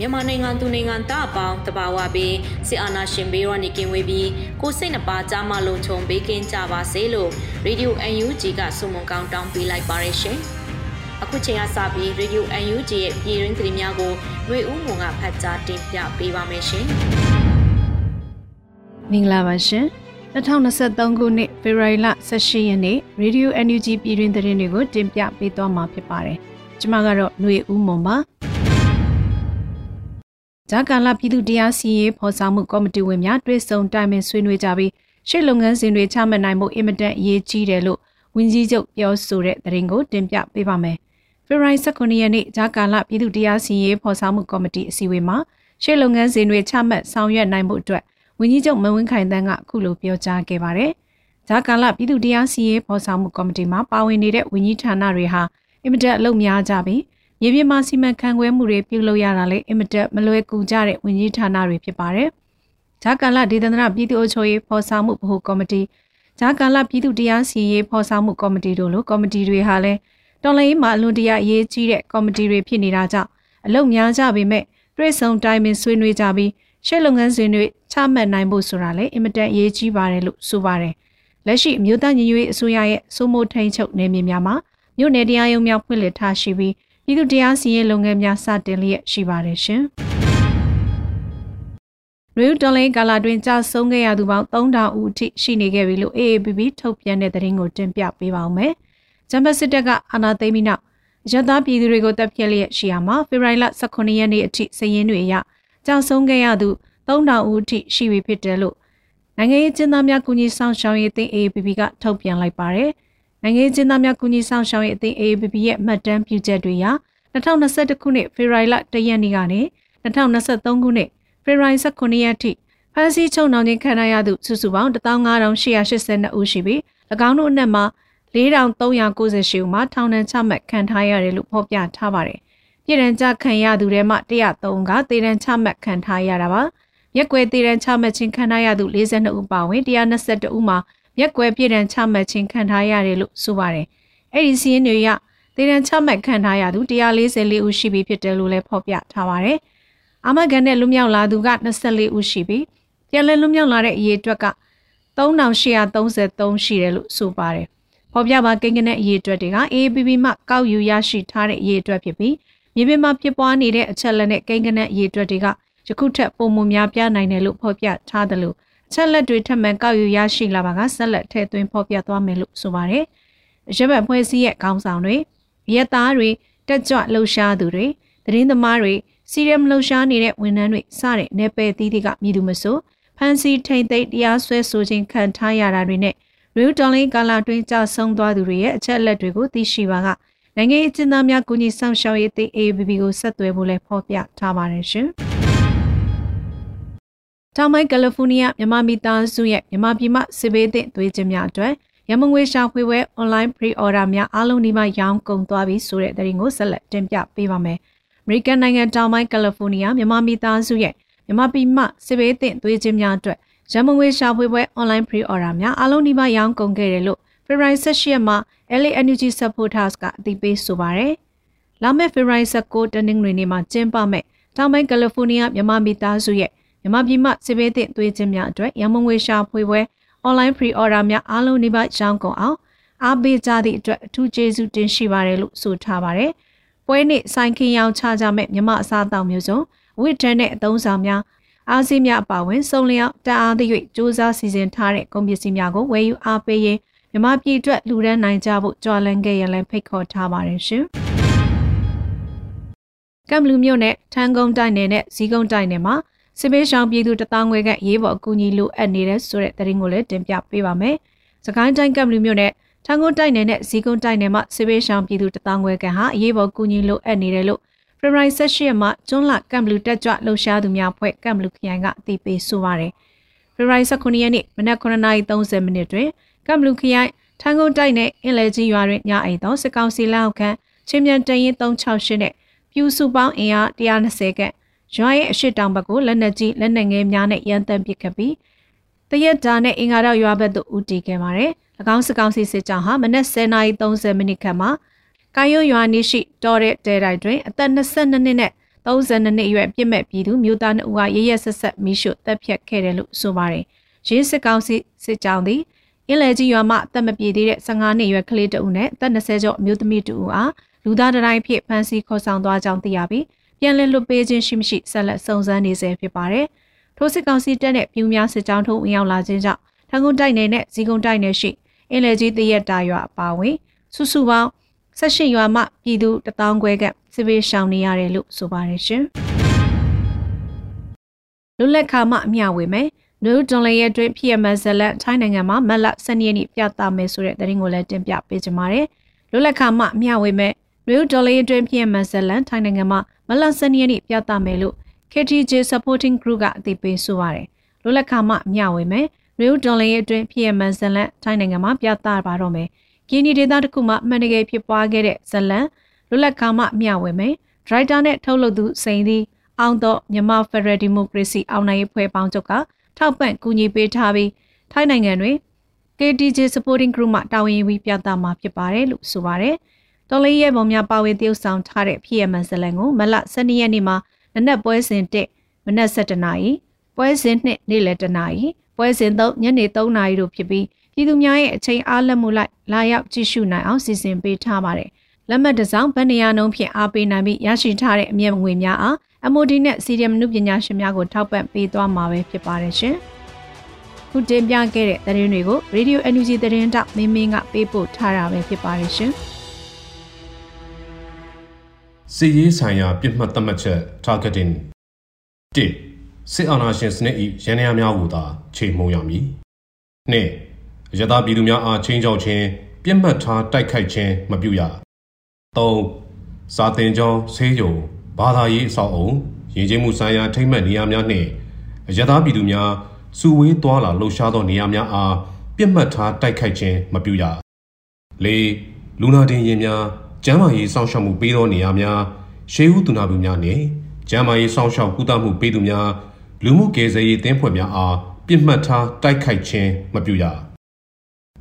မြန်မာနိုင်ငံသူနိုင်ငံသားအပေါင်းတဘာဝပြီးစစ်အာဏာရှင်ဘေးကနေကင်းဝေးပြီးကိုစိတ်နှပါကြားမလုံခြုံဘေးကင်းကြပါစေလို့ရေဒီယို UNG ကဆုမွန်ကောင်းတောင်းပေးလိုက်ပါတယ်ရှင်။အခုချိန်ကစပြီး Radio UNG ရဲ့ပြည်တွင်းသတင်းများကိုရွေဦးမွန်ကဖတ်ကြားတင်ပြပေးပါမယ်ရှင်။မင်္ဂလာပါရှင်။2023ခုနှစ်ဖေဖော်ဝါရီလ18ရက်နေ့ Radio NUG ပြည်တွင်သတင်းတွေကိုတင်ပြပေးသွားမှာဖြစ်ပါတယ်။ကျွန်မကတော့ຫນွေဦးမွန်ပါ။ ဂျာကာလာပြည်သူတရားစီရင်ဖော်ဆောင်မှုကော်မတီဝင်များတွေ့ဆုံတိုင်ပင်ဆွေးနွေးကြပြီးရှေ့လုပ်ငန်းစဉ်တွေချမှတ်နိုင်မှုအင်မတန်အရေးကြီးတယ်လို့ဝန်ကြီးချုပ်ပြောဆိုတဲ့သတင်းကိုတင်ပြပေးပါမယ်။ဖေဖော်ဝါရီ19ရက်နေ့ဂျာကာလာပြည်သူတရားစီရင်ဖော်ဆောင်မှုကော်မတီအစည်းအဝေးမှာရှေ့လုပ်ငန်းစဉ်တွေချမှတ်ဆောင်ရွက်နိုင်မှုအတွက်ဝန်ကြီးချုပ်မဝင်းခိုင်တန်းကအခုလိုပြောကြားခဲ့ပါတယ်။ဂျာကာလာပြည်သူတရားစီရင်ဖော်ဆောင်မှုကော်မတီမှာပါဝင်နေတဲ့ဝန်ကြီးဌာနတွေဟာအင်မတန်အလုပ်များကြပြီး မြေပြင်မှာစီမံခန့်ခွဲမှုတွေပြုလုပ်ရတာလည်းအင်မတက်မလွယ်ကူကြတဲ့ဝန်ကြီးဌာနတွေဖြစ်ပါတယ်။ဂျာကာလဒေသနာပြည်သူ့အချုပ်ရေးဖော်ဆောင်မှုဗဟိုကော်မတီဂျာကာလပြည်သူ့တရားစီရင်ဖော်ဆောင်မှုကော်မတီတို့လိုကော်မတီတွေဟာလည်းတော်လှန်ရေးမှာအလွန်တရာအရေးကြီးတဲ့ကော်မတီတွေဖြစ်နေတာကြောင့်အလုံများကြပေမဲ့တွေ့ဆုံတိုင်းပင်ဆွေးနွေးကြပြီးရှေ့လုပ်ငန်းစဉ်တွေချမှတ်နိုင်ဖို့ဆိုတာလည်းအင်မတန်အရေးကြီးပါတယ်လို့ဆိုပါတယ်။လက်ရှိမြို့သားညီညွတ်ရေးအစိုးရရဲ့စိုးမိုးထိန်ချုပ်နယ်မြေများမှာမြို့နယ်တရားရုံးများဖွင့်လှစ်ထားရှိပြီး ပြည်သူတရားစီရင်လုပ်ငန်းများစတင်လျက်ရှိပါတယ်ရှင်။နွေဦးတော်လိုင်းကာလာတွင်ကြာဆုံးခဲ့ရသူပေါင်း3000ဦးအထိရှိနေခဲ့ပြီလို့ AABB ထုတ်ပြန်တဲ့သတင်းကိုတင်ပြပေးပါောင်းမယ်။ဂျမ်ဘတ်စစ်တပ်ကအာဏာသိမ်းပြီးနောက်ရသားပြည်သူတွေကိုတပ်ဖြတ်လျက်ရှိရမှာဖေဖော်ဝါရီလ18ရက်နေ့အထိစည်ရင်းတွေအရကြာဆုံးခဲ့ရသူ3000ဦးအထိရှိပြီဖြစ်တယ်လို့နိုင်ငံရေးကျင်းသားများကူညီဆောင်ရှောက်ရေးအသင်း AABB ကထုတ်ပြန်လိုက်ပါတယ်။ နိုင်ငံရေးကျင်းသားများကူညီဆောင်ရှောက်ရေးအသင်း AABB ရဲ့မှတ်တမ်းပြုချက်တွေအရ2021ခုနှစ်ဖေဖော်ဝါရီလ1ရက်နေ့ကနေ2023ခုနှစ်ဖေဖော်ဝါရီ19ရက်ထိဖမ်းဆီးချုပ်နှောင်ခြင်းခံရသူစုစုပေါင်း15882ဦးရှိပြီး၎င်းတို့အနက်မှာ4398ဦးမှာထောင်ဒဏ်ချမှတ်ခံထားရတယ်လို့ဖော်ပြထားပါတယ်။ပြည်ရန်ကြခံရသူတွေမှ103ကတေရန်ချမှတ်ခံထားရတာပါ။ရက်ွယ်တေရန်ချမှတ်ခြင်းခံရသူ42ဦးပါဝင်122ဦးမှာ ရက်ွယ်ပြည်ရန်ချမှတ်ခြင်းခံထားရတယ်လို့ဆိုပါတယ်။အဲ့ဒီစီးရင်တွေရသေဒဏ်ချမှတ်ခံထားရသူ144ဦးရှိပြီဖြစ်တယ်လို့လည်းဖော်ပြထားပါတယ်။အာမဂန်နဲ့လွမြောက်လာသူက24ဦးရှိပြီးပြန်လည်လွမြောက်လာတဲ့အရေအတွက်က3833ရှိတယ်လို့ဆိုပါတယ်။ဖော်ပြပါကိန်းကနဲ့အရေအတွက်တွေက AABB မှကောက်ယူရရှိထားတဲ့အရေအတွက်ဖြစ်ပြီးမြေပြင်မှာဖြစ်ပွားနေတဲ့အချက်လက်နဲ့ကိန်းကနဲ့အရေအတွက်တွေကယခုထက်ပိုမိုများပြားနိုင်တယ်လို့ဖော်ပြထားတယ်လို့ အချက်လက်တွေထပ်မံကောက်ယူရရှိလာပါကဆက်လက်ထည့်သွင်းဖော်ပြသွားမယ်လို့ဆိုပါတယ်။ရပတ်ဖွဲ့စည်းရဲ့ခေါင်းဆောင်တွေရဲသားတွေတက်ကြွလှုပ်ရှားသူတွေသတင်းသမားတွေစီရမ်လှုပ်ရှားနေတဲ့ဝန်ထမ်းတွေစတဲ့နယ်ပယ်သီးသီးကမြည်သူမဆိုဖန်စီထိန်သိမ်းတရားစွဲဆိုခြင်းခံထားရတာတွေနဲ့ရူဒေါ်လင်းကာလာတွင်ကြဆုံးသွားသူတွေရဲ့အချက်အလက်တွေကိုသိရှိပါကနိုင်ငံရေးကျင်းသားများကူညီဆောင်ရှောက်ရေးတေး ABB ကိုဆက်သွယ်ဖို့လည်းဖော်ပြထားပါတယ်ရှင်။ တောင်ပိုင်းကယ်လီဖိုးနီးယားမြန်မာမိသားစုရဲ့မြန်မာပြည်မှစစ်ဘေးသင့်သွေးခြင်းများအတွက်ရမငွေရှာဖွေပွဲ online pre-order များအားလုံးဒီမှာရောင်းကုန်သွားပြီဆိုတဲ့သတင်းကိုဆက်လက်တင်ပြပေးပါမယ်။ American နိုင်ငံတောင်ပိုင်းကယ်လီဖိုးနီးယားမြန်မာမိသားစုရဲ့မြန်မာပြည်မှစစ်ဘေးသင့်သွေးခြင်းများအတွက်ရမငွေရှာဖွေပွဲ online pre-order များအားလုံးဒီမှာရောင်းကုန်ခဲ့တယ်လို့ February 16ရက်မှာ LA Energy Supporters ကအသိပေးဆိုပါရယ်။လာမယ့် February 16တနင်္ဂနွေနေ့မှာကျင်းပမယ့်တောင်ပိုင်းကယ်လီဖိုးနီးယားမြန်မာမိသားစုရဲ့ မြန်မာပြည်မှစစ်ဘေးသင့်သွေးခြင်းများအတွက်ရမငွေရှာဖွေပွဲ online pre order များအားလုံးဒီပါရောင်းကုန်အောင်အားပေးကြသည့်အတွက်အထူးကျေးဇူးတင်ရှိပါတယ်လို့ဆိုထားပါတယ်။ပွဲနေ့ဆိုင်ခင်ရောင်ချကြမဲ့မြမအစားအသောက်မျိုးစုံဝိတ္တန်နဲ့အသုံးဆောင်များအားစီးများအပါဝင်စုံလျောက်တအားသည့်၍စူးစမ်းစီစဉ်ထားတဲ့ကုန်ပစ္စည်းများကိုဝယ်ယူအားပေးရင်မြမပြည်အတွက်လူရန်နိုင်ကြဖို့ကြွားလန်းခဲ့ရလဲဖိတ်ခေါ်ထားပါတယ်ရှင်။ကမ်ဘလူးမြို့နယ်ထန်းကုန်းတိုက်နယ်နဲ့ဇီးကုန်းတိုက်နယ်မှာ စစ်ပေးရှောင်ပြည်သူတသောင်းခွဲခန့်ရေးပေါ်အကူအညီလိုအပ်နေတဲ့ဆိုတဲ့သတင်းကိုလည်းတင်ပြပေးပါမယ်။စကိုင်းတိုင်းကမ်ဘလူးမြို့နယ်ထန်းကုန်းတိုက်နယ်နဲ့ဇီးကုန်းတိုက်နယ်မှာစစ်ပေးရှောင်ပြည်သူတသောင်းခွဲခန့်ဟာရေးပေါ်ကူညီလိုအပ်နေတယ်လို့ဖေဖော်ဝါရီ18ရက်မှာကျွန်းလကမ်ဘလူးတက်ကြွလှုပ်ရှားသူများဖွဲ့ကမ်ဘလူးခရိုင်ကအသိပေးဆိုပါတယ်။ဖေဖော်ဝါရီ19ရက်နေ့မနက်9:30မိနစ်တွင်ကမ်ဘလူးခရိုင်ထန်းကုန်းတိုက်နယ်အင်လယ်ကြီးရွာတွင်ညအိမ်သောစစ်ကောင်စီလက်အောက်ခံချင်းမြန်တရင်368နဲ့ပြူစုပေါင်းအင်အား120ခန့် ရွာရဲ့အရှိတောင်ဘက်ကိုလက်နက်ကြီးလက်နက်ငယ်များနဲ့ရန်တမ်းပစ်ခတ်ပြီးတရက်တာနဲ့အင်္ဂါတော့ရွာဘက်သို့ဦးတည်ခဲ့ပါတယ်။၎င်းစကောင်စီစစ်ကြောင်းဟာမနက်10:30မိနစ်ခန့်မှာကာယုံရွာနီးရှိတော်တဲ့တဲတိုက်တွင်အသက်22နှစ်နဲ့32နှစ်အရွယ်ပြစ်မဲ့ပြည်သူမျိုးသား2ဦးကရရဆက်ဆက်မိရှုတပ်ဖြတ်ခဲ့တယ်လို့ဆိုပါတယ်။ရင်းစစ်ကောင်စီစစ်ကြောင်းသည်အင်းလေကြီးရွာမှအသက်မပြည့်သေးတဲ့15နှစ်အရွယ်ကလေးတဦးနဲ့အသက်20ကျော်အမျိုးသမီးတဦးအားလူသားတိုင်းဖြစ်ဖမ်းဆီးခေါ်ဆောင်သွားကြောင်းသိရပြီး ပြန်လည်လွတ်ပေးခြင်းရှိမရှိဆက်လက်စုံစမ်းနေဆဲဖြစ်ပါတယ်။ထိုစစ်ကောင်စီတပ်နဲ့ပြူများစစ်ကြောင်းထိုးဝင်ရောက်လာခြင်းကြောင့်ထန်ကုန်တိုက်နယ်နဲ့ဇီကုံတိုက်နယ်ရှိအင်းလေကြီးတရက်တာရွာအပါဝင်စုစုပေါင်း၁၈ရွာမှပြည်သူတထောင်ခွဲကစစ်ပေးရှောင်နေရတယ်လို့ဆိုပါတယ်ရှင်။လွတ်လပ်ခါမှအမျှဝေမယ်။နူဒွန်လေရဲ့တွင်ဖြစ်ရမဇလန်ထိုင်းနိုင်ငံမှာမက်လ12ရက်နေ့ပြသမယ်ဆိုတဲ့သတင်းကိုလည်းတင်ပြပေးကြပါမယ်။လွတ်လပ်ခါမှအမျှဝေမယ် နယူးဒေါ်လေးအတွင်းဖြစ်မှဇလန်ထိုင်းနိုင်ငံမှာမလဆန်နီယနေ့ပြသမယ်လို့ KTJ Supporting Group ကအသိပေးဆိုပါတယ်။လွတ်လပ်ခါမှမျှဝေမယ်နယူးဒေါ်လေးအတွင်းဖြစ်မှဇလန်ထိုင်းနိုင်ငံမှာပြသပါတော့မယ်။ကင်းဒီဒေသတစ်ခုမှာမှန်တကယ်ဖြစ်ပွားခဲ့တဲ့ဇလန်လွတ်လပ်ခါမှမျှဝေမယ်။ဒရိုက်တာနဲ့ထုတ်လုပ်သူစိန်သည်အောင်တော့မြန်မာဖက်ဒရယ်ဒီမိုကရေစီအောင်နိုင်ရေးဖွဲ့ပေါင်းချုပ်ကထောက်ပံ့ကူညီပေးထားပြီးထိုင်းနိုင်ငံတွင် KTJ Supporting Group မှတာဝန်ယူပြီးပြသမှာဖြစ်ပါတယ်လို့ဆိုပါတယ်။ တော်လေးရဲပုံများပါဝင်တရုပ်ဆောင်ထားတဲ့ဖြစ်ရမှန်ဇလန်ကိုမလ12ရက်နေ့မှာနနက်ပွဲစဉ်1မနက်7:00နာရီပွဲစဉ်2နေ့လယ်1:00နာရီပွဲစဉ်3ညနေ3:00နာရီတို့ဖြစ်ပြီးပြည်သူများရဲ့အချိန်အားလက်မှုလိုက်လာရောက်ကြည့်ရှုနိုင်အောင်စီစဉ်ပေးထားပါတယ်။လက်မှတ်တစ်စောင်းဗန်နီယာနှုံးဖြင့်အားပေးနိုင်ပြီးရရှိထားတဲ့အမြတ်ငွေများအား MOD နဲ့ CDM နုပညာရှင်များကိုထောက်ပံ့ပေးသွားမှာပဲဖြစ်ပါတယ်ရှင်။ခုတင်ပြခဲ့တဲ့သတင်းတွေကို Radio NUG သတင်းတောက်မင်းမင်းကပေးပို့ထားတာပဲဖြစ်ပါတယ်ရှင်။ စီရေးဆိုင်ရာပြစ်မှတ်သတ်မှတ်ချက် targeting 1စစ်အာဏာရှင်စနစ်၏ရန်ရာများကိုသာချိန်မှုံရမည်2ရသပြည်သူများအားချင်းချောက်ခြင်းပြစ်မှတ်ထားတိုက်ခိုက်ခြင်းမပြုရ3စာတင်ကြောင်းဆေးရုံဘာသာရေးအဆောက်အုံရည်ကျင်းမှုဆိုင်ရာထိမ့်မှတ်နေရာများနှင့်ရသပြည်သူများစုဝေးသွားလာလှုပ်ရှားသောနေရာများအားပြစ်မှတ်ထားတိုက်ခိုက်ခြင်းမပြုရ၄လူနာတင်ရင်များ ကျန်းမာရေးစောင့်ရှောက်မှုပေးသောနေရာများရှေးဦးသူနာပြုများနှင့်ကျန်းမာရေးစောင့်ရှောက်ကုသမှုပေးသူများလူမှုကယ်ဆယ်ရေးတင်းဖွဲ့များအားပြစ်မှတ်ထားတိုက်ခိုက်ခြင်းမပြုရ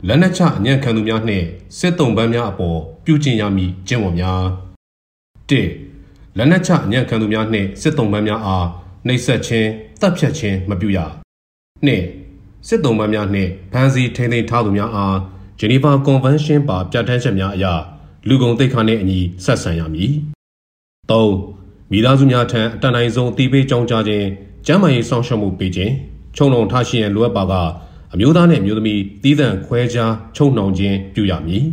လက်နက်ချအညံ့ခံသူများနှင့်စစ်တုံးပန်းများအပေါ်ပြုကျင့်ရမည်ကျင့်ဝတ်များ၁လက်နက်ချအညံ့ခံသူများနှင့်စစ်တုံးပန်းများအားနှိပ်စက်ခြင်းတပ်ဖြတ်ခြင်းမပြုရ၂စစ်တုံးပန်းများနှင့်ဖမ်းဆီးထိန်းသိမ်းထားသူများအားဂျနီဗာကွန်ဗင်းရှင်းပါပြဋ္ဌာန်းချက်များအရ လူကုန်တိတ်ခါနှင့်အညီဆက်ဆံရမည်၃မိသားစုများထံအတန်တိုင်းဆုံးအသိပေးကြောင်းကြားခြင်းကျန်းမာရေးစောင့်ရှောက်မှုပေးခြင်းခြုံနှုံထားရှိရန်လိုအပ်ပါကအမျိုးသားနှင့်အမျိုးသမီးတည်တံ့ခွဲခြားခြုံနှောင်ခြင်းပြုရမည်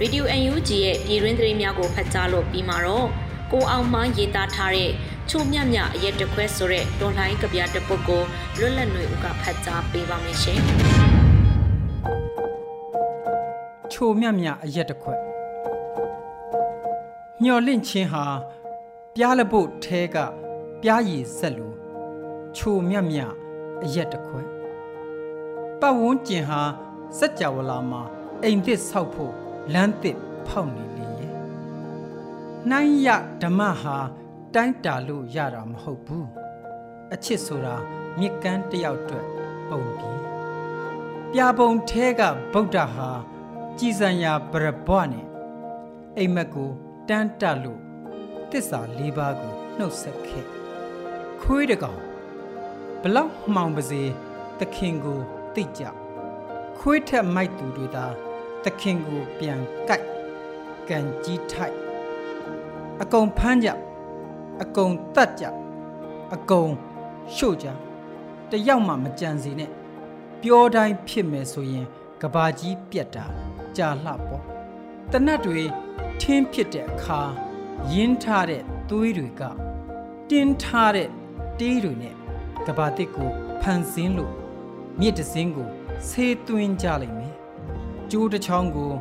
ရေဒီယို UNG ရဲ့ပြည်တွင်းသတင်းများကိုဖတ်ကြားလို့ပြီးမှာတော့ကိုအောင်မှရေးသားထားတဲ့ ချိုမြမြအရက်တခွဲဆိုတဲ့ဒေါ်လိုင်းကဗျာတစ်ပုဒ်ကိုလွတ်လပ်ຫນွေဦးကဖတ်ကြားပေးပါမယ်ရှင်။ချိုမြမြအရက်တခွဲမျော်လင့်ခြင်းဟာပြားလပုတ်ထဲကပြားရည်ဆက်လိုချိုမြမြအရက်တခွဲပတ်ဝန်းကျင်ဟာစัจ java လာမှာအိမ်သစ်ဆောက်ဖို့လမ်းသစ်ဖောက်နေလေရဲ့နှိုင်းရဓမ္မဟာ တိုင်းတာလို့ရတာမဟုတ်ဘူးအချစ်ဆိုတာမြစ်ကမ်းတယောက်အတွက်ပုံပြီးပြပုံထဲကဗုဒ္ဓဟာကြည်စံရာပရဘွားနဲ့အိမ်မက်ကိုတန်းတလို့တစ္ဆာ၄ပါးကိုနှုတ်ဆက်ခဲ့ခွေးတကောင်ဘလောက်မှောင်ပါစေသခင်ကိုသိကြခွေးထက်မိုက်သူတွေသာသခင်ကိုပြန်ကြိုက်ကန်ကြီးထိုက်အကုန်ဖမ်းကြ အကုန်တတ်ကြအကုန်ရှို့ကြတယောက်မှမကြံစီနဲ့ပြောတိုင်းဖြစ်မယ်ဆိုရင်ကဘာကြီးပြက်တာကြာလှပေါ့တနတ်တွေထင်းဖြစ်တဲ့အခါရင်းထားတဲ့သွေးတွေကတင်းထားတဲ့တေးတွေနဲ့ကဘာတစ်ကိုဖန်ဆင်းလို့မြစ်တစင်းကိုဆေးသွင်းကြလိမ့်မယ်ကျိုးတစ်ချောင်းကို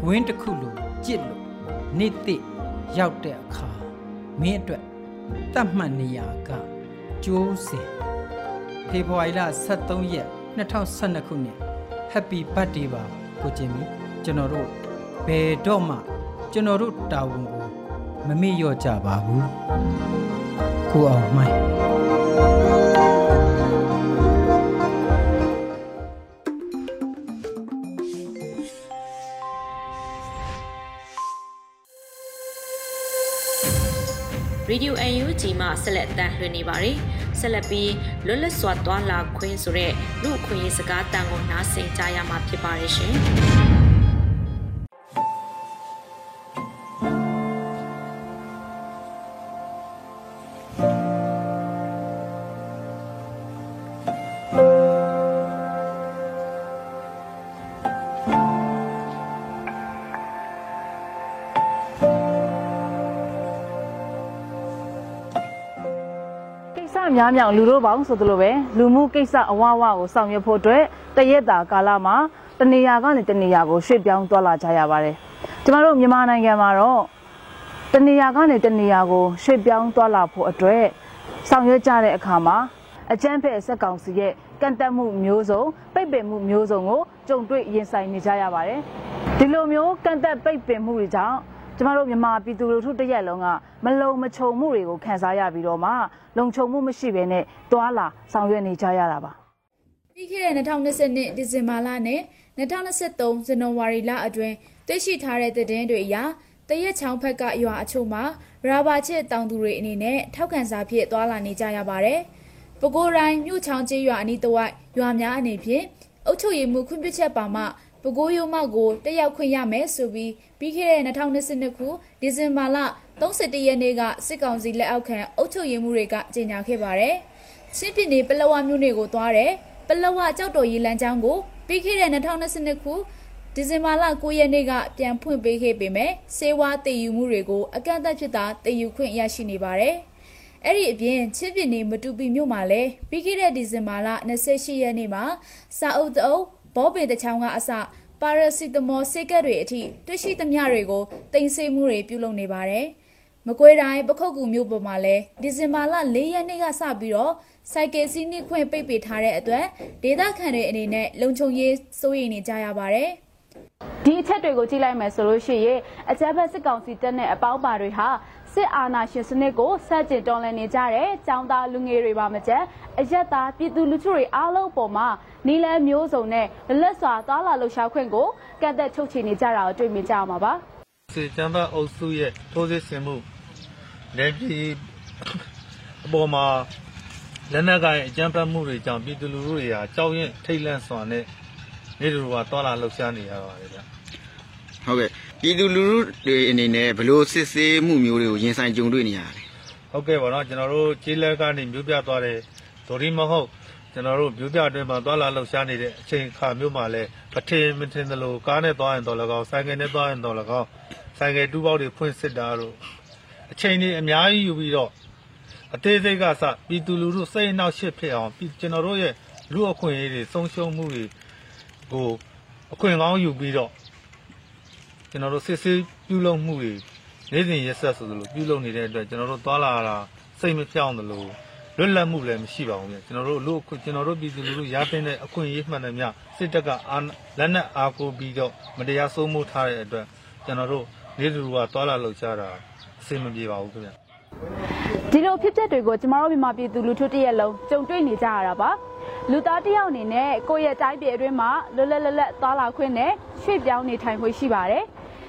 ဂွင်းတစ်ခုလိုကြစ်လို့နေ့သိရောက်တဲ့အခါမင်းအတွက် တတ်မှတ်နေရကကျိုးစင်ဖေဖော်ဝါရီလ23ရက်2012ခုနှစ် Happy Birthday ပါကိုကျင်မီကျွန်တော်တို့ဘယ်တော့မှကျွန်တော်တို့တာဝန်ကိုမမေ့လျော့ကြပါဘူးကိုအောင်မိုင်း ရေဒီယို UNG မှဆက်လက်အသံလွှင့်နေပါတယ်။ဆက်လက်ပြီးလွတ်လပ်စွာသွားလာခွင့်ဆိုတဲ့လူအခွင့်အရေးစကားတန်ကိုနားဆင်ကြရမှာဖြစ်ပါတယ်ရှင်။။ ကိစ္စများများလူတို့ပေါင်းဆိုသလိုပဲလူမှုကိစ္စအဝဝကိုဆောင်ရွက်ဖို့အတွက်တရက်တာကာလမှာတနေရာကနေတနေရာကိုရွှေ့ပြောင်းသွားလာကြရပါတယ်။ကျမတို့မြန်မာနိုင်ငံမှာတော့တနေရာကနေတနေရာကိုရွှေ့ပြောင်းသွားလာဖို့အတွက်ဆောင်ရွက်ကြတဲ့အခါမှာအကြမ်းဖက်စက်ကောင်စီရဲ့ကန့်တက်မှုမျိုးစုံပိတ်ပင်မှုမျိုးစုံကိုကြုံတွေ့ရင်ဆိုင်နေကြရပါတယ်။ဒီလိုမျိုးကန့်တက်ပိတ်ပင်မှုတွေကြောင့် ကျမတို့မြန်မာပြည်သူလူထုတစ်ရက်လုံးကမလုံမခြုံမှုတွေကိုခံစားရပြီးတော့မှလုံခြုံမှုမရှိဘဲနဲ့တွာလာဆောင်ရွက်နေကြရတာပါပြီးခဲ့တဲ့2022ဒီဇင်ဘာလနဲ့2023ဇန်နဝါရီလအတွင်းတွေ့ရှိထားတဲ့သတင်းတွေအရတရက်ချောင်းဖက်ကရွာအချို့မှာရာဘာချစ်တောင်သူတွေအနေနဲ့ထောက်ခံစာဖြင့်သွာလာနေကြရပါတယ်။ပဲခူးတိုင်းမြို့ချောင်းကျေးရွာအနီးတစ်ဝိုက်ရွာများအနေဖြင့်အုပ်ချုပ်ရေးမှုခွင့်ပြုချက်ပါမှ ပဲခူးရုံမောက်ကိုတက်ရောက်ခွင့်ရမယ်ဆိုပြီးပြီးခဲ့တဲ့2022ခုဒီဇင်ဘာလ31ရက်နေ့ကစစ်ကောင်စီလက်အောက်ခံအုပ်ချုပ်ရေးမှုတွေကကြေညာခဲ့ပါတယ်။ချင်းပြည်နယ်ပလောဝမြို့နယ်ကိုသွားတယ်။ပလောဝကြောက်တော်ရီလမ်းကြောင်းကိုပြီးခဲ့တဲ့2022ခုဒီဇင်ဘာလ9ရက်နေ့ကပြန်ဖွင့်ပေးခဲ့ပေမဲ့စေဝါတည်ယူမှုတွေကိုအကန့်အသတ်ဖြစ်တာတည်ယူခွင့်ရရှိနေပါတယ်။အဲ့ဒီအပြင်ချင်းပြည်နယ်မတူပီမြို့မှာလည်းပြီးခဲ့တဲ့ဒီဇင်ဘာလ28ရက်နေ့မှာစာအုပ်တအုပ် ဘောပေတချောင်းကအစပါရာစီတမောဆေးကက်တွေအထိတွေ့ရှိသမျှတွေကိုတင်ဆေးမှုတွေပြုလုပ်နေပါတယ်။မကွေးတိုင်းပခုတ်ကူမြို့ပေါ်မှာလည်းဒီဇင်ဘာလ4ရက်နေ့ကစပြီးတော့စိုက်ကယ်စီးနှိခွင့်ပိတ်ပင်ထားတဲ့အတွက်ဒေသခံတွေအနေနဲ့လုံခြုံရေးစိုးရိမ်နေကြရပါတယ်။ဒီအချက်တွေကိုကြည့်လိုက်မယ်ဆိုလို့ရှိရင်အကြမ်းဖက်စစ်ကောင်စီတပ်နဲ့အပေါင်းပါတွေဟာ စစ်အာဏာရှင်စနစ်ကိုဆက်ကျင်တော်လှန်နေကြတဲ့ចောင်းသားလူငယ်တွေပါမကျန်အရက်သားပြည်သူလူထုတွေအားလုံးပေါ်မှာနီလန်းမျိုးစုံနဲ့လက်စွာသွားလာလှုပ်ရှားခွင့်ကိုကန့်သက်ချုပ်ချယ်နေကြတာကိုတွေ့မြင်ကြရမှာပါစေချမ်းသာအုပ်စုရဲ့ထိုးစစ်ဆင်မှုလက်ပြည်အပေါ်မှာလက်နက်ကိုင်အကြမ်းဖက်မှုတွေကြောင့်ပြည်သူလူထုတွေဟာကြောက်ရင်ထိတ်လန့်စွာနဲ့နေလူကတွာလာလှုပ်ရှားနေရပါတယ်ဗျ ဟုတ်ကဲ့ပြည်သူလူထုတွေအနေနဲ့ဘယ်လို့စစ်ဆေးမှုမျိုးတွေကိုရင်ဆိုင်ကြုံတွေ့နေရလဲဟုတ်ကဲ့ပါတော့ကျွန်တော်တို့ကျေးလက်ကနေမြို့ပြသွားတယ်ဒိုရီမဟုတ်ကျွန်တော်တို့မြို့ပြအတွင်းမှာတွာလာလှုပ်ရှားနေတဲ့အချိန်ခါမျိုးမှာလဲပထင်မထင်သလိုကားနဲ့သွားရင်တော့လကောက်ဆိုင်ကယ်နဲ့သွားရင်တော့လကောက်ဆိုင်ကယ်တူးပေါက်တွေဖွင့်စစ်တာတို့အချိန်ကြီးအများကြီးယူပြီးတော့အသေးစိတ်ကစပြည်သူလူထုစိတ်အနှောက်အယှက်ဖြစ်အောင်ပြည်ကျွန်တော်တို့ရဲ့လူအခွင့်အရေးတွေဆုံးရှုံးမှုတွေကိုအခွင့်ကောင်းယူပြီးတော့ ကျွန်တော်တို့စစ်ဆေးပြုလုပ်မှုတွေနေ့စဉ်ရက်ဆက်ဆိုသလိုပြုလုပ်နေတဲ့အတွက်ကျွန်တော်တို့သွားလာတာစိတ်မပြောင်းသလိုလွတ်လပ်မှုလည်းမရှိပါဘူးဗျကျွန်တော်တို့လူအခွင့်ကျွန်တော်တို့ပြည်သူလူထုရတဲ့တဲ့အခွင့်အရေးမှန်တယ်မြစစ်တပ်ကအာဏာလက်နက်အားကိုးပြီးတော့မတရားစိုးမိုးထားတဲ့အတွက်ကျွန်တော်တို့နေ့လူကသွားလာလှုပ်ရှားတာအဆင်မပြေပါဘူးခင်ဗျဒီလိုဖြစ်ပျက်တွေကိုကျမတို့မြန်မာပြည်သူလူထုတစ်ရက်လုံးကြုံတွေ့နေကြရတာပါ လူသားတစ်ယောက်အနေနဲ့ကိုယ့်ရဲ့တိုင်းပြည်အတွင်းမှာလွတ်လပ်လပ်လပ်သွားလာခွင့်နဲ့ရွှေ့ပြောင်းနေထိုင်ခွင့်ရှိပါတယ်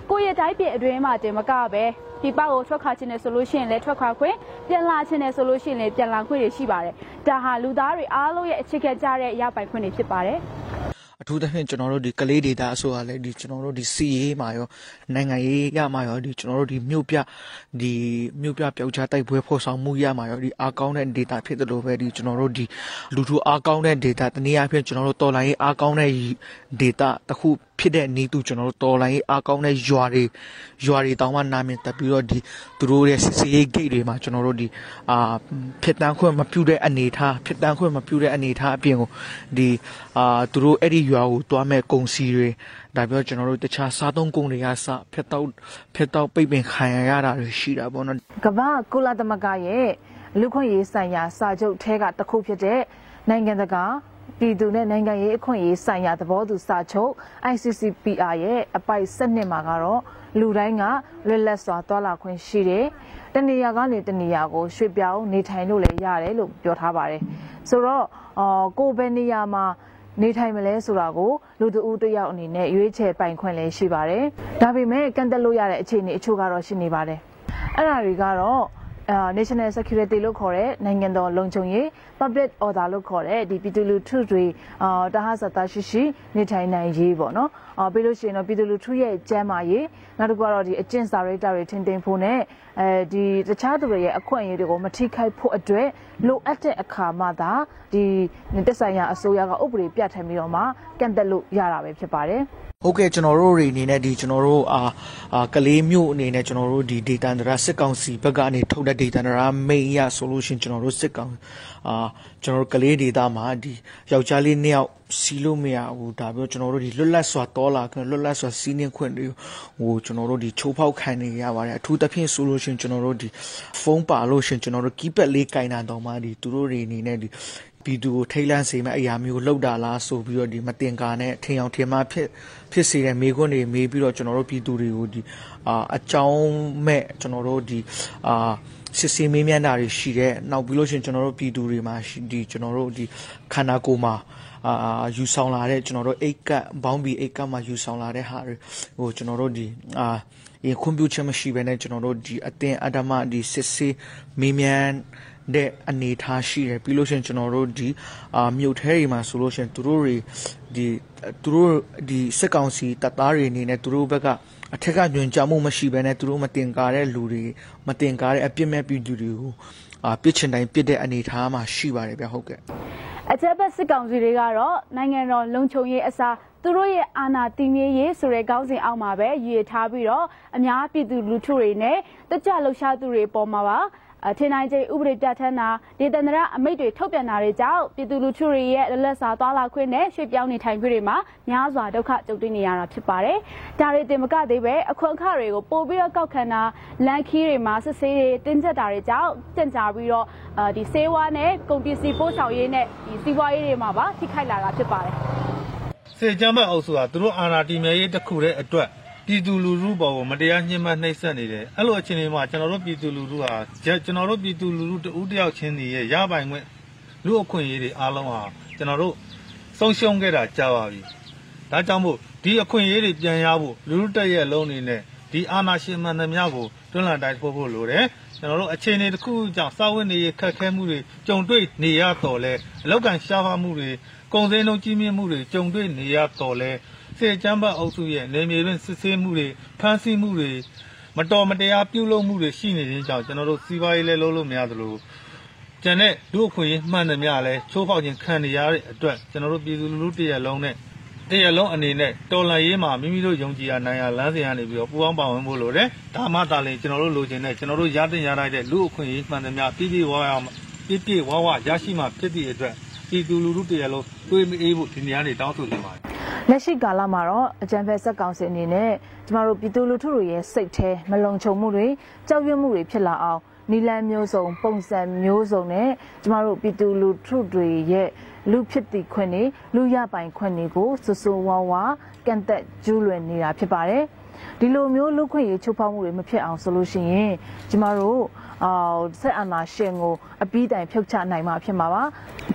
ကိုယ့်ရဲ့တိုင်းပြည်အတွင်းမှာတင်မကပဲပြပကိုထွက်ခွာခြင်းနဲ့ဆိုလို့ရှိရင်လည်းထွက်ခွာခွင့်ပြန်လာခြင်းနဲ့ဆိုလို့ရှိရင်လည်းပြန်လာခွင့်တွေရှိပါတယ်ဒါဟာလူသားတွေအားလုံးရဲ့အခြေခံကြတဲ့ရပိုင်ခွင့်တွေဖြစ်ပါတယ် အထူးသဖြင့်ကျွန်တော်တို့ဒီကလေးဒေတာအဆိုအရလည်းဒီကျွန်တော်တို့ဒီစီရေးမှာရောနိုင်ငံရေးရမှာရောဒီကျွန်တော်တို့ဒီမြို့ပြဒီမြို့ပြပျောက်ကြားတိုက်ပွဲဖော်ဆောင်မှုရမှာရောဒီအားကောင်းတဲ့ဒေတာဖြစ်တယ်လို့ပဲဒီကျွန်တော်တို့ဒီလူထုအားကောင်းတဲ့ဒေတာတနည်းအားဖြင့်ကျွန်တော်တို့တော်လိုင်းရေးအားကောင်းတဲ့ဒေတာတစ်ခု ဖြစ်တဲ့နေသူကျွန်တော်တို့တော်လိုင်းရေးအားကောင်းတဲ့ရွာတွေရွာတွေတောင်မှနာမည်တက်ပြီးတော့ဒီသူတို့ရဲ့စစ်စေးဂိတ်တွေမှာကျွန်တော်တို့ဒီအာဖြစ်တန်းခွင့်မပြုတဲ့အနေထားဖြစ်တန်းခွင့်မပြုတဲ့အနေထားအပြင်ကိုဒီအာသူတို့အဲ့ဒီရွာကိုတွားမဲ့ကုံစီတွေဒါပြောကျွန်တော်တို့တခြားစားသုံးကုန်တွေကစဖက်တော့ဖက်တော့ပိတ်ပင်ခံရရတာတွေရှိတာပေါ့နော်ကမ္ဘာကုလသမဂ္ဂရဲ့လူခွင့်ရေးဆိုင်ရာစာချုပ်ထဲကတစ်ခုဖြစ်တဲ့နိုင်ငံတကာ ပြည်သူနဲ့နိုင်ငံရေးအခွင့်အရေးဆိုင်ရာသဘောတူစာချုပ် ICCPR ရဲ့အပိုက်၁၂မှာကတော့လူတိုင်းကလွတ်လပ်စွာသွားလာခွင့်ရှိတယ်။တနေရာကနေတနေရာကိုရွှေ့ပြောင်းနေထိုင်လို့လည်းရတယ်လို့ပြောထားပါတယ်။ဆိုတော့အော်ကိုယ်ပဲနေရာမှာနေထိုင်မလဲဆိုတာကိုလူတဦးတယောက်အနေနဲ့ရွေးချယ်ပိုင်ခွင့်လည်းရှိပါတယ်။ဒါပေမဲ့ကန့်တက်လို့ရတဲ့အခြေအနေအချို့ကတော့ရှိနေပါတယ်။အဲ့ဒါတွေကတော့ national security လို့ခေါ်တဲ့နိုင်ငံတော်လုံခြုံရေး public order လို့ခေါ်တဲ့ဒီပြည်သူလူထုတွေအာတဟဆတာရှိရှိနေထိုင်နိုင်ရေးပေါ့နော်အာပြီးလို့ရှိရင်တော့ပြည်သူလူထုရဲ့ကျန်းမာရေးနောက်တစ်ခုကတော့ဒီအကျင့်စာရိတ္တတွေထင်သိမ်းဖို့နဲ့အဲဒီတခြားသူတွေရဲ့အခွင့်အရေးတွေကိုမထိခိုက်ဖို့အတွက်လိုအပ်တဲ့အခါမှသာဒီတက်ဆိုင်ရာအစိုးရကဥပဒေပြဋ္ဌာန်းပြီးတော့မှကန့်သက်လို့ရတာပဲဖြစ်ပါတယ် ဟုတ်ကဲ့ကျွန်တော်တို့တွေအနေနဲ့ဒီကျွန်တော်တို့အာအာကလေးမျိုးအနေနဲ့ကျွန်တော်တို့ဒီ data ဒရာစစ်ကောင်စီဘက်ကနေထုတ်တဲ့ data ဒရာ main ရ solution ကျွန်တော်တို့စစ်ကောင်အာကျွန်တော်တို့ကလေး data မှာဒီယောက်ျားလေးနှစ်ယောက်စီးလို့မရဘူးဒါပြောကျွန်တော်တို့ဒီလွတ်လပ်စွာတော်လာခွင့်လွတ်လပ်စွာစီးနှင်းခွင့်တွေဟိုကျွန်တော်တို့ဒီချိုးဖောက်ခံနေရပါတယ်အထူးသဖြင့်ဆိုလို့ရှင်ကျွန်တော်တို့ဒီဖုန်းပါလို့ရှင်ကျွန်တော်တို့ keypad လေးကင်တာတော့မှဒီသူတို့တွေအနေနဲ့ဒီ ပြည်သူကိုထိတ်လန့်စေမဲ့အရာမျိုးလောက်တာလားဆိုပြီးတော့ဒီမတင်ကာနဲ့ထင်အောင်ထင်မှဖြစ်ဖြစ်စေတဲ့မိခွန်းတွေမေးပြီးတော့ကျွန်တော်တို့ပြည်သူတွေကိုဒီအာအကြောင်းမဲ့ကျွန်တော်တို့ဒီအာစစ်ဆေးမေးမြန်းတာတွေရှိတဲ့နောက်ပြီးလို့ရှိရင်ကျွန်တော်တို့ပြည်သူတွေမှာဒီကျွန်တော်တို့ဒီခန္ဓာကိုယ်မှာအာယူဆောင်လာတဲ့ကျွန်တော်တို့အိတ်ကတ်ဘောင်းဘီအိတ်ကတ်မှာယူဆောင်လာတဲ့ဟာတွေဟိုကျွန်တော်တို့ဒီအာရင်ခွင့်ပြုချက်မရှိဘဲနဲ့ကျွန်တော်တို့ဒီအတင်းအဓမ္မဒီစစ်ဆေးမေးမြန်း တဲ့အနေထားရှိတယ်ပြီးလို့ရှိရင်ကျွန်တော်တို့ဒီအာမြို့ထဲတွေမှာဆိုလို့ရှိရင်သူတို့တွေဒီသူတို့ဒီစက်ကောင်စီတပ်သားတွေအနေနဲ့သူတို့ဘက်ကအထက်ကညွန်ကြားမှုမရှိဘဲနဲ့သူတို့မတင်ကားတဲ့လူတွေမတင်ကားတဲ့အပြစ်မဲ့ပြည်သူတွေကိုအာပြစ်ချင်တိုင်းပြစ်တဲ့အနေထားမှာရှိပါတယ်ဗျဟုတ်ကဲ့အကြက်ဘက်စစ်ကောင်စီတွေကတော့နိုင်ငံတော်လုံခြုံရေးအစားသူတို့ရဲ့အာဏာတည်မြဲရေးဆိုတဲ့ခေါင်းစဉ်အောက်မှာပဲရည်ထားပြီးတော့အများပြည်သူလူထုတွေနဲ့တကြလှုပ်ရှားသူတွေပေါ်မှာပါ ထင်နိုင်ခြင်းဥပဒေပြဋ္ဌာန်းတာဒေသန္တရအမိတ်တွေထုတ်ပြန်တာတွေကြောင့်ပြည်သူလူထုတွေရဲ့လက်လက်စာသွားလာခွင့်နဲ့ရွှေ့ပြောင်းနေထိုင်ခွင့်တွေမှာများစွာဒုက္ခကြုံတွေ့နေရတာဖြစ်ပါတယ်။ဒါတွေတင်မကသေးပဲအခွင့်အခါတွေကိုပို့ပြီးတော့ကောက်ခံတာလန်ခီးတွေမှာစစ်ဆေးတွေတင်းကျပ်တာတွေကြောင့်ကြံ့ကြာပြီးတော့ဒီဆေးဝါးနဲ့ကုန်ပစ္စည်းပို့ဆောင်ရေးနဲ့ဒီစီးပွားရေးတွေမှာပါထိခိုက်လာတာဖြစ်ပါတယ်။စေချမ်းဘတ်အုပ်စုကသူတို့အာဏာတည်မြဲရေးတစ်ခုတည်းအတွက် ပြည်သူလူထုပေါ်ကိုမတရားညှဉ်းပန်းနှိပ်စက်နေတယ်အဲ့လိုအခြေအနေမှာကျွန်တော်တို့ပြည်သူလူထုဟာကျွန်တော်တို့ပြည်သူလူထုတဦးတယောက်ချင်းစီရဲ့ရပိုင်ခွင့်လူအခွင့်အရေးတွေအားလုံးဟာကျွန်တော်တို့ဆုံးရှုံးခဲ့တာကြာပါပြီဒါကြောင့်မို့ဒီအခွင့်အရေးတွေပြန်ရဖို့လူထုတက်ရဲ့လုံးနေနဲ့ဒီအာဏာရှင်မှန်သမျှကိုတွန်းလှန်တိုက်ဖို့ဖို့လိုတယ်ကျွန်တော်တို့အခြေအနေတစ်ခုကြောင့်စာဝတ်နေရခက်ခဲမှုတွေကြုံတွေ့နေရတော့လဲအလောက်ကန်ရှားပါမှုတွေကုန်စည်နှုန်းကြီးမြင့်မှုတွေကြုံတွေ့နေရတော့လဲ စစ်ကြမ်းဖက်အုပ်စုရဲ့နေမြေတွင်စစ်ဆေးမှုတွေဖမ်းဆီးမှုတွေမတော်မတရားပြုလုပ်မှုတွေရှိနေခြင်းကြောင့်ကျွန်တော်တို့စီးပွားရေးလည်းလုပ်လို့မရသလိုကျန်တဲ့လူအခွင့်အရေးမှန်သမျှလည်းချိုးဖောက်ခြင်းခံနေရတဲ့အတွက်ကျွန်တော်တို့ပြည်သူလူထုတရက်လုံးနဲ့တရက်လုံးအနေနဲ့တော်လှန်ရေးမှာမိမိတို့ယုံကြည်ရနိုင်ရလမ်းစဉ်ကနေပြီးတော့ပူးပေါင်းပါဝင်ဖို့လိုတယ်။ဒါမှသာလျှင်ကျွန်တော်တို့လိုချင်တဲ့ကျွန်တော်တို့ရတဲ့ရနိုင်တဲ့လူအခွင့်အရေးမှန်သမျှပြည့်ပြည့်ဝဝပြည့်ပြည့်ဝဝရရှိမှဖြစ်သည့်အတွက်ပြည်သူလူထုတရက်လုံးတွေးမအေးဖို့ဒီနေရာနေတောင်းဆိုနေပါတယ် လက်ရှိကာလမှာတော့အကြံဖက်ဆက်ကောင်စီအနေနဲ့ကျမတို့ပြည်သူလူထုတွေရဲ့စိတ်แท้မလုံခြုံမှုတွေကြောက်ရွံ့မှုတွေဖြစ်လာအောင်နီလန်းမျိုးစုံ ပုံစံမျိုးစုံနဲ့ကျမတို့ပြည်သူလူထုတွေရဲ့လူဖြစ်တည်ခွင့်တွေလူရပိုင်ခွင့်တွေကိုဆူဆူဝါဝါကန့်သက်ကျူးလွန်နေတာဖြစ်ပါတယ်ဒီလိုမျိုးလူခွင့်ရေးချိုးဖောက်မှုတွေမဖြစ်အောင်ဆိုလို့ရှိရင်ကျမတို့အာ ဆက်အာနာရှင်ကိုအပြီးတိုင်ဖြုတ်ချနိုင်မှာဖြစ်မှာပါ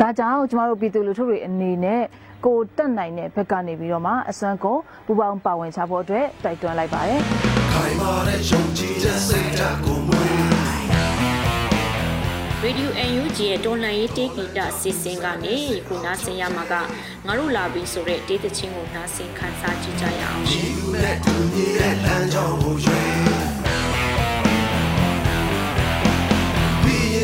ဒါကြောင့်ကျမတို့ပြည်သူလူထုတွေအနေနဲ့ကိုတက်နိုင်တဲ့ဘက်ကနေပြီးတော့မှအစွမ်းကိုပူပေါင်းပါဝင်ချဖို့အတွက်တိုက်တွန်းလိုက်ပါတယ်ခိုင်မာတဲ့ယုံကြည်တဲ့စိတ်ဓာတ်ကိုမွေးရေဒီယို UNG ရဲ့တော်လှန်ရေးတေးဂီတစီစဉ်ကနေခုနားဆင်ရမှာကငါတို့လာပြီဆိုတဲ့တေးသချင်းကိုနားဆင်ခန်းစားကြည့်ကြရအောင်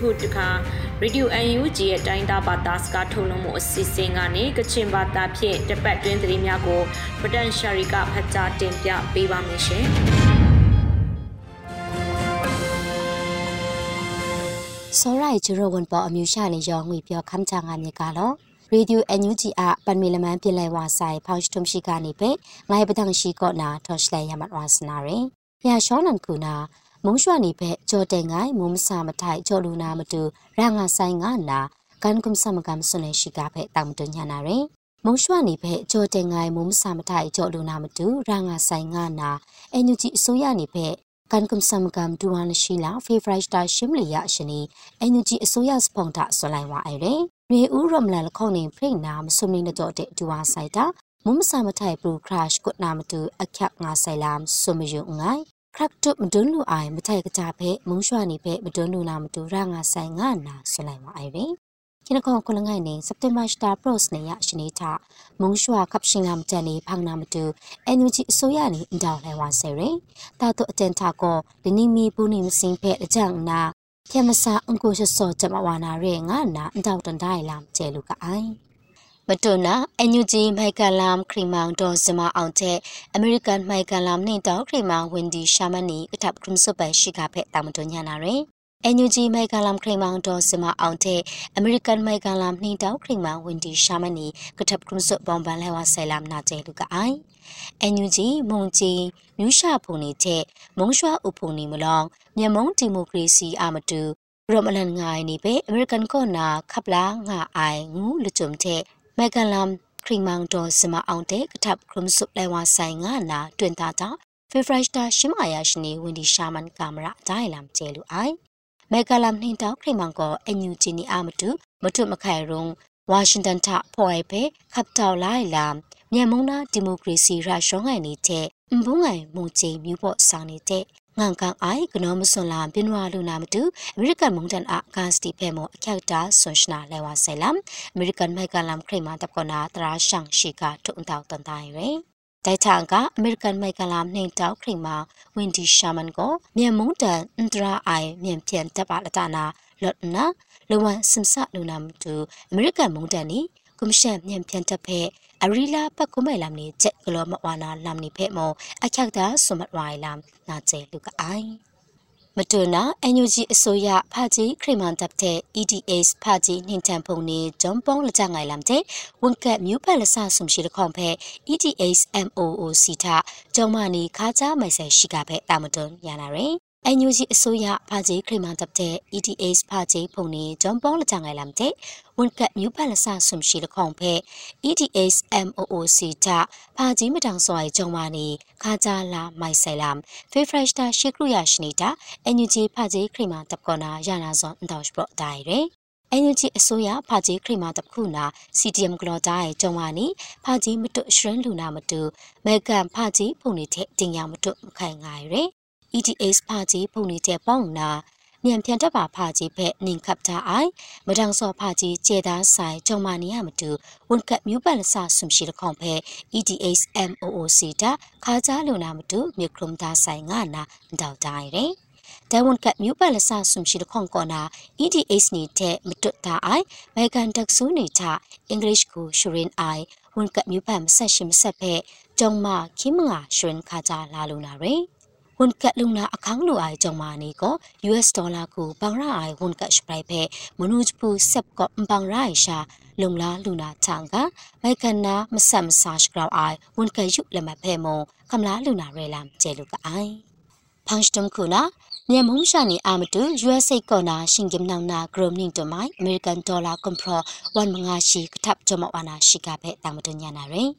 ခုတခါ Radio UNG ရဲ့တိုင်းသားဘာသာစကားထုတ်လွှင့်မှုအစီအစဉ်ကနေကချင်ဘာသာဖြင့်တပတ်တွင်းသတင်းများကိုပဒန်ရှာရီကဖတ်ကြားတင်ပြပေးပါမယ်ရှင်။စောရိုင်ချရဝန်ပေါ်အမျိုးရှာလင်ရောငွေပြောခမ်းချငါမြေကလောရေဒီယိုအန်ယူဂျီအပန်မီလမန်ပြလဲဝါဆိုင်ဖောက်ထုံရှိကနေပဲငိုင်ပဒန်ရှိကောနာထော့ရှလဲရမတ်ဝါစနာရင်ရရှောလန်ကူနာ မုံရွှာနေဖက်ကြော်တဲ့ငိုင်မုံမစာမထိုက်ကြော်လူနာမတူရငါဆိုင်ငါနာကန်ကုမ်ဆမကမ်ဆွနေရှိကဖက်တောင်တညာနာရင်မုံရွှာနေဖက်ကြော်တဲ့ငိုင်မုံမစာမထိုက်ကြော်လူနာမတူရငါဆိုင်ငါနာအန်ယူဂျီအစိုးရနေဖက်ကန်ကုမ်ဆမကမ်ဒူဝါနရှိလာဖေဗရိုက်စတာရှင်းလီယာအရှင်နီအန်ယူဂျီအစိုးရစပုံတာဆွလိုက်ဝါအဲ့ရင်ရေဦးရမလန်လခေါနေဖိနာမဆုမနေတော့တဲ့ဒူဝါဆိုင်တာမုံမစာမထိုက်ပရူခရရှ်ကုနာမတူအခက်ငါဆိုင်လမ်ဆုမယုံငိုင် ခရက်တုမဒွန်းလူအိုင်မထိုက်ကကြဖဲမုံရွှာနေဖဲမဒွန်းလူနာမတူရငါဆိုင်ငါနာဆွလိုက်ပါအိုင်ရင်ကျနကောကလငိုင်နေစက်တင်ဘာစတာပရော့စ်နေရရှိနေတာမုံရွှာကပ်ရှင်လာမတန်နေဖောင်နာမတူအန်ယူဂျီအစိုးရနေအန်တောင်လဲဝါဆယ်ရင်တာတော့အတန်တာကောဒီနီမီပူနေမစင်ဖဲအကြောင်းနာဖြမစာအင်ကိုရှစောကြမဝါနာရဲငါနာအန်တောင်တန်တိုင်းလာကျဲလူကအိုင် မတွနာအန်ယူဂျီမိုက်ကလမ်ခရီမောင်ဒေါ်စမအောင်တဲ့အမေရိကန်မိုက်ကလမ်နှင့်တောက်ခရီမောင်ဝင်ဒီရှာမနီကတပ်ကရုံစပရှိကဖက်တာမတွညာနာရယ်အန်ယူဂျီမိုက်ကလမ်ခရီမောင်ဒေါ်စမအောင်တဲ့အမေရိကန်မိုက်ကလမ်နှင့်တောက်ခရီမောင်ဝင်ဒီရှာမနီကတပ်ကရုံစပဘွန်ဘန်လဲဝဆဲလမ်နာကျဲလူကအိုင်အန်ယူဂျီမုံဂျီမြူရှာဖုန်နေတဲ့မုံရွှာဥဖုန်နေမလောင်မြန်မာဒီမိုကရေစီအမတူရမလန်ငိုင်းနေပဲအမေရိကန်ကောနာခပ်လာငါအိုင်ငူလူချုံတဲ့ မက်ကလမ်ခရီမောင်တော်စမအောင်တဲ့ကထပ်ခရုမစုလဲဝါဆိုင်ငါနာတွင်တာတာဖေဖရရှ်တာရှမယာရှနီဝင်ဒီရှာမန်ကင်မရာဒိုင်လမ်ကျဲလူအိုင်မက်ကလမ်နှင်းတောက်ခရီမောင်ကောအညူချီနီအာမတူမထုမခိုင်ရုံဝါရှင်တန်ထဖော်အိပေခပ်တောက်လိုက်လာ မြန်မုံနာဒီမိုကရေစီရရှောင်းငိုင်နေတဲ့ဘုံငိုင်မုံချေမြူဖို့ဆောင်နေတဲ့ငန်ကန်အိုင်ကနောမစွန်လာပင်ဝါလူနာမတူအမေရိကန်မုန်တန်အကန်စတီဖဲမောအခက်တာဆွန်ရှနာလဲဝါဆဲလမ်အမေရိကန်မိုက်ကလမ်ခရိမာတပ်ကနာတရာရှန်ရှိကထုံတောက်တန်တိုင်းရယ်တိုင်ထန်ကအမေရိကန်မိုက်ကလမ်နှင်းတောက်ခရိမာဝင်ဒီရှာမန်ကိုမြန်မုန်တန်အန်တရာအိုင်မြန်ပြန်တပ်ပါလတနာလော့နာလဝန်စင်ဆလူနာမတူအမေရိကန်မုန်တန်နီကွန်မရှင်မြန်ပြန်တပ်ဖဲ အရီလာပတ်ကုမဲလမ်နေချက်ကလောမဝါနာလမ်နေဖဲမောအချက်တာဆုမတ်ဝိုင်လမ်နာချေလူကအိုင်မတူနာအန်ယူဂျီအစိုးရဖာကြီးခရီမန်တပ်တဲ့ EDS ဖာကြီးနှင်တန်ဖုန်နေဂျွန်ပေါင်းလကြငိုင်လမ်တဲ့ဝန်ကတ်မြို့ပတ်လဆဆုံရှိတခွန်ဖဲ EDS MOOC ထဂျုံမနီခါချာမိုင်ဆယ်ရှိကဖဲတာမတွန်ရနာရယ် အန်ယူဂျီအစိုးရဖာကြီးခရီမန်တပ်တဲ့ EDS ဖာကြီးဖုန်နေဂျွန်ပေါင်းလကြငိုင်လမ်တဲ့ဝန်ကတ်မြူပလဆဆုမ်ရှိလခေါင်ဖဲ EDS MOOC တဖာကြီးမတောင်စွာဂျုံမာနီခါကြလာမိုက်ဆိုင်လမ်ဖေဖရက်တာရှေကရူယာရှနီတာအန်ယူဂျီဖာကြီးခရီမာတပ်ကောနာယာနာဇွန်အန်တောက်စပရော့ဒိုင်ရဲအန်ယူဂျီအစိုးရဖာကြီးခရီမာတပ်ခုနာ CDM ဂလော်တာရဲ့ဂျုံမာနီဖာကြီးမတွရှရင်လူနာမတူမေကန်ဖာကြီးဖုန်နေတဲ့တင်ရမတွမခိုင်ငါရဲ EDS ဖာကြီးဖုန်နေတဲ့ပေါင်နာမြန်ပြန်တက်ပါဖာကြီးဖက်နင်ခပ်တာအိုင်မဒန်းစောဖာကြီးကျေသားဆိုင်ဂျုံမာနီယမတူဝန်ကတ်မျိုးပတ်လဆဆုမ်ရှိတခေါင်ဖက် EDH MOOC တာခါကြားလုံနာမတူမြကရုံသားဆိုင်ငါနာတောက်တိုင်းတယ်ဒဲဝန်ကတ်မျိုးပတ်လဆဆုမ်ရှိတခေါင်ကောနာ EDH နေတဲ့မတွတ်တာအိုင်မေကန်တက်ဆူနေချအင်္ဂလိပ်ကိုရှရင်အိုင်ဝန်ကတ်မျိုးပတ်မဆက်ရှိမဆက်ဖက်ဂျုံမာခိမငါရှရင်ခါကြားလာလုံနာရယ် ဝန်ကတ်လုံနာအခန်းလိုအိုင်ကြောင့်မာနေကို US ဒေါ်လာကိုပန်ရအိုင်ဝန်ကတ်စပရိုက်ဖဲမနုဂျပူဆက်ကောပန်ရိုင်ရှာလုံလာလူနာချန်ကမိုက်ကန်နာမဆတ်မဆာရှ်ဂရောင်းအိုင်ဝန်ကတ်ယူလက်မဖဲမုံကမလာလူနာရဲလမ်ကျဲလူကအိုင်ဖန်စတမ်ခုနာမြန်မုံရှာနေအာမတူ USA ကောနာရှင်ကင်နောင်နာဂရုမနင်းတမိုင် American Dollar ကွန်ပရော1မငါရှိကထပ်ကြမဝနာရှိကဖဲတာမတညာနာရယ်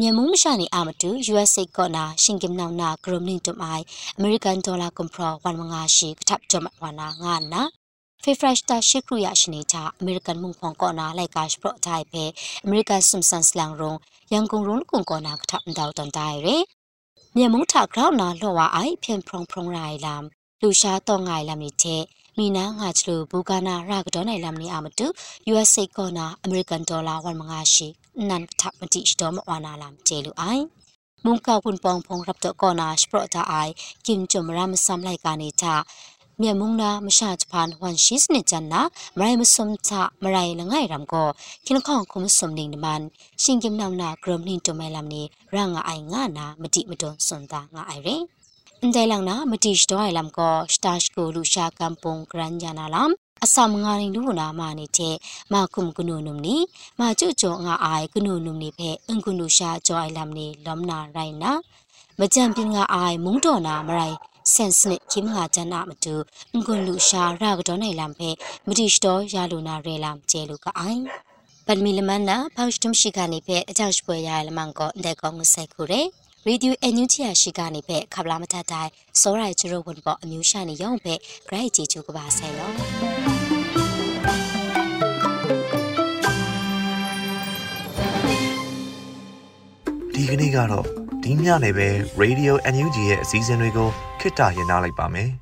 မြန်မုံမရှာနေအမတူ USA ကောနာရှင်ကင်နောင်နာဂရုမနင်းတမိုင် American Dollar ကွန်ပရော1မငါရှိကထပ်ကြမဝနာငါနာဖေဖရက်တာရှိခရရရှိနေတာအမေရိကန်မုန်ခွန်ကောနာလိုက်ကရှ်ပရိုတိုင်ပဲအမေရိကန်ဆွမ်ဆန်စလန်ရုံရန်ကုန်ရုံကွန်ကောနာကထပ်တောက်တန်တိုင်ရယ်မြန်မုံထဂရောက်နာလော်ဝအိုင်ဖင်ဖရုံဖရုံရိုင်လမ်လူရှာတော့ငိုင်လမ်နေတဲ့မိနာငါချလူဘူကာနာရကတော့နိုင်လမ်နီအမတူ USA ကောနာ American Dollar 1မငါရှိ နန်ထပ်မတိစတော်မဝနာလမ်ကျေလူအိုင်မုန်ကောက်ပွန်ပောင်ဖုံရပ်တော့ကောနာစပရတာအိုင်ကင်ဂျုံရမ်ဆမ်လိုက်ကနေချမြန်မုံနာမရှာချပန်ဝန်ရှိစနေချန်နာမရိုင်မစုံချမရိုင်လငိုင်ရမ်ကိုခင်ခေါခုမစုံနေနမန်ရှင်ကင်နောင်နာဂရမ်နင်းတမဲလမ်နေရငါအိုင်ငါနာမတိမတွန်စွန်တာငါအိုင်ရင်အန်တဲလောင်နာမတိရှ်တော့အိုင်လမ်ကိုစတာရှ်ကိုလူရှာကမ်ပုံဂရန်ညာနာလမ်အစမငါရင်လူနာမာနေတဲ့မာကုမ်ကနုနုံနီမာကျွတ်ကျော်ငါအိုင်ကနုနုံနီဖဲအင်ကုနုရှာကျော်အိုင်လမ်နီလုံနာ ရိုင်နာမကြံပြင်းငါအိုင်မုံတော်နာမရိုင်ဆန်စနစ်ခင်ငါဂျန်နာမတူအင်ကုလူရှာရာကတော့နိုင်လမ်ဖဲမတိရှ်တော်ရလူနာရဲလမ်ကျဲလူကအိုင်ပဒမီလမန်နာဖောက်စတမ်ရှိကနေဖဲအကြောက်ပွဲရလမန်ကောတဲ့ကောငဆိုင်ခုရဲ ရေဒီယိုအန်ယူချီယာရှိကနေဖက်ခပလာမထတိုင်စောရိုင်ချရဝန်ပေါ်အမျိုးရှာနေရောင်းဖက်ဂရိုက်ချီချူကပါဆိုင်လောဒီကနေ့ကတော့ဒီညနေပဲ Radio NUG ရဲ့အစည်းအဝေးကိုခਿੱတရနာလိုက်ပါမယ်